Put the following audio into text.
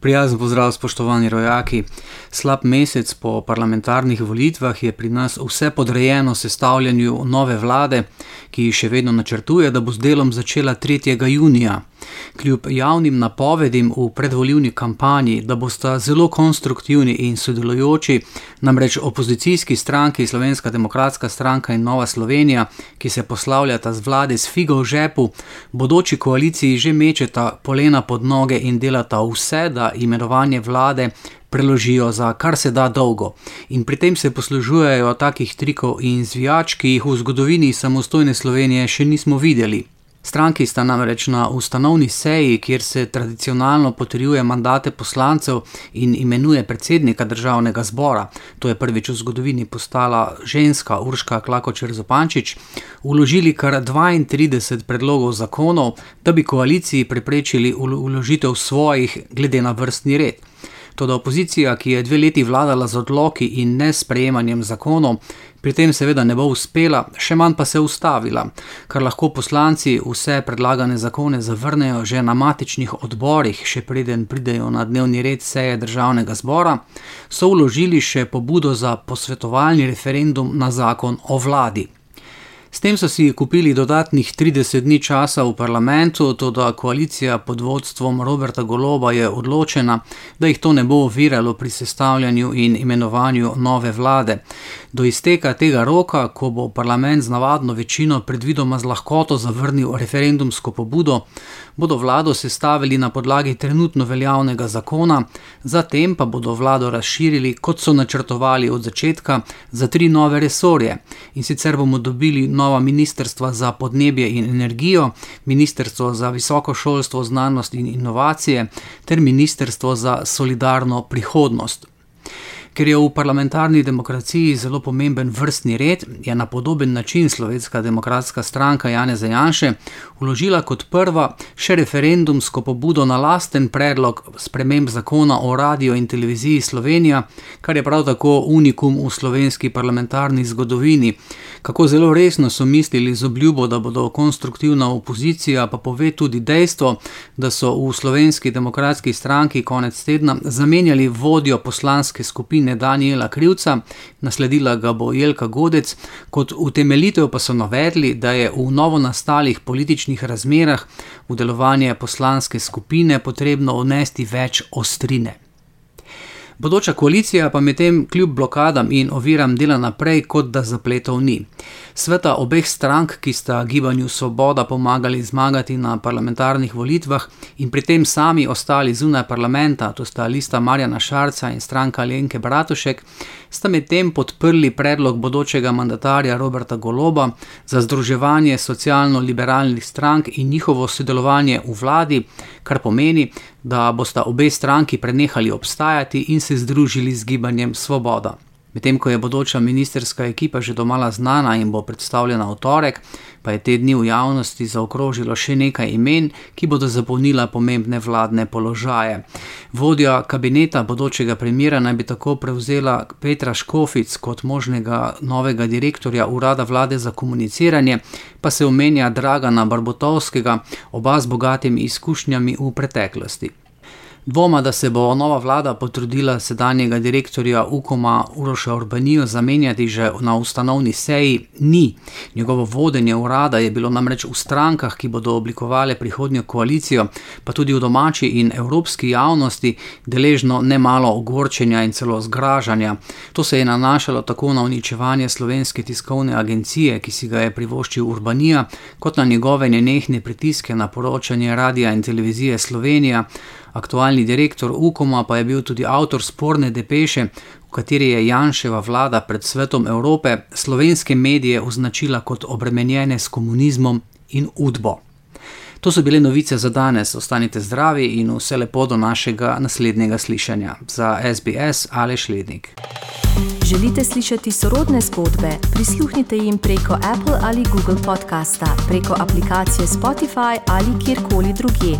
Prijazen pozdrav, spoštovani rojaki. Slab mesec po parlamentarnih volitvah je pri nas vse podrejeno sestavljanju nove vlade, ki še vedno načrtuje, da bo z delom začela 3. junija. Kljub javnim napovedim v predvoljivni kampanji, da bosta zelo konstruktivni in sodelujoči, namreč opozicijski stranki Slovenska demokratska stranka in Nova Slovenija, ki se poslavljata z vlade s figo v žepu, bodoči koaliciji že mečeta polena pod noge in delata vse, da imenovanje vlade preložijo za kar se da dolgo. In pri tem se poslužujejo takih trikov in zvijač, ki jih v zgodovini samostojne Slovenije še nismo videli. Stranki sta namreč na ustanovni seji, kjer se tradicionalno potrjuje mandate poslancev in imenuje predsednika državnega zbora, to je prvič v zgodovini postala ženska Urška Klakočer Zopančič, uložili kar 32 predlogov zakonov, da bi koaliciji preprečili uložitev svojih glede na vrstni red. Toda opozicija, ki je dve leti vladala z odloki in ne sprejemanjem zakonov, pri tem seveda ne bo uspela, še manj pa se ustavila, kar lahko poslanci vse predlagane zakone zavrnejo že na matičnih odborih, še preden pridejo na dnevni red seje državnega zbora, so vložili še pobudo za posvetovalni referendum na zakon o vladi. S tem so si kupili dodatnih 30 dni časa v parlamentu, tudi koalicija pod vodstvom Roberta Goloba je odločena, da jih to ne bo oviralo pri sestavljanju in imenovanju nove vlade. Do izteka tega roka, ko bo parlament z navadno večino predvidoma z lahkoto zavrnil referendumsko pobudo, bodo vlado sestavili na podlagi trenutno veljavnega zakona, zatem pa bodo vlado razširili, kot so načrtovali od začetka, za tri nove resorje. In sicer bomo dobili nova ministrstva za podnebje in energijo, ministrstvo za visoko šolstvo, znanost in inovacije ter ministrstvo za solidarno prihodnost. Ker je v parlamentarni demokraciji zelo pomemben vrstni red, je na podoben način Slovenska demokratska stranka Jane Zajanše vložila kot prva še referendumsko pobudo na lasten predlog sprememb zakona o radio in televiziji Slovenija, kar je prav tako unikum v slovenski parlamentarni zgodovini. Kako zelo resno so mislili z obljubo, da bodo konstruktivna opozicija, pa pove tudi dejstvo, da so v slovenski demokratski stranki konec tedna zamenjali vodjo poslanske skupine Daniela Krivca, nasledila ga bo Jelka Godec, kot utemeljitev pa so navedli, da je v novo nastalih političnih razmerah v delovanje poslanske skupine potrebno vnesti več ostrine. Bodoča koalicija pa medtem kljub blokadam in oviram dela naprej, kot da zapletov ni. Sveta obeh strank, ki sta gibanju Svoboda pomagali zmagati na parlamentarnih volitvah in pri tem sami ostali zunaj parlamenta, to sta lista Marjana Šarca in stranka Lenke Bratušek, sta medtem podprli predlog bodočega mandatarja Roberta Goloba za združevanje socialno-liberalnih strank in njihovo sodelovanje v vladi, kar pomeni, da bosta obe stranki prenehali obstajati in se združili z gibanjem Svoboda. Medtem ko je bodoča ministerska ekipa že domala znana in bo predstavljena v torek, pa je te dni v javnosti zaokrožilo še nekaj imen, ki bodo zapolnila pomembne vladne položaje. Vodja kabineta bodočega premjera naj bi tako prevzela Petra Škofic kot možnega novega direktorja urada vlade za komuniciranje, pa se omenja Dragana Barbotovskega, oba z bogatimi izkušnjami v preteklosti. Dvoma, da se bo nova vlada potrudila sedanjega direktorja UKOM-a Uroša Urbanijo zamenjati že na ustanovni seji, ni. Njegovo vodenje urada je bilo namreč v strankah, ki bodo oblikovali prihodnjo koalicijo, pa tudi v domači in evropski javnosti, deležno nemalo ogorčenja in celo zgražanja. To se je nanašalo tako na uničevanje slovenske tiskovne agencije, ki si ga je privoščil Urbanija, kot na njegove nenehne pritiske na poročanje radia in televizije Slovenija. Aktualni direktor UKOM-a pa je bil tudi avtor sporne depeše, v kateri je Janševa vlada pred svetom Evrope slovenske medije označila kot obremenjene s komunizmom in udbo. To so bile novice za danes, ostanite zdravi in vse lepo do našega naslednjega slišanja. Za SBS ali Šlednik. Želite slišati sorodne zgodbe? Prisluhnite jim preko Apple ali Google podcasta, preko aplikacije Spotify ali kjerkoli drugje.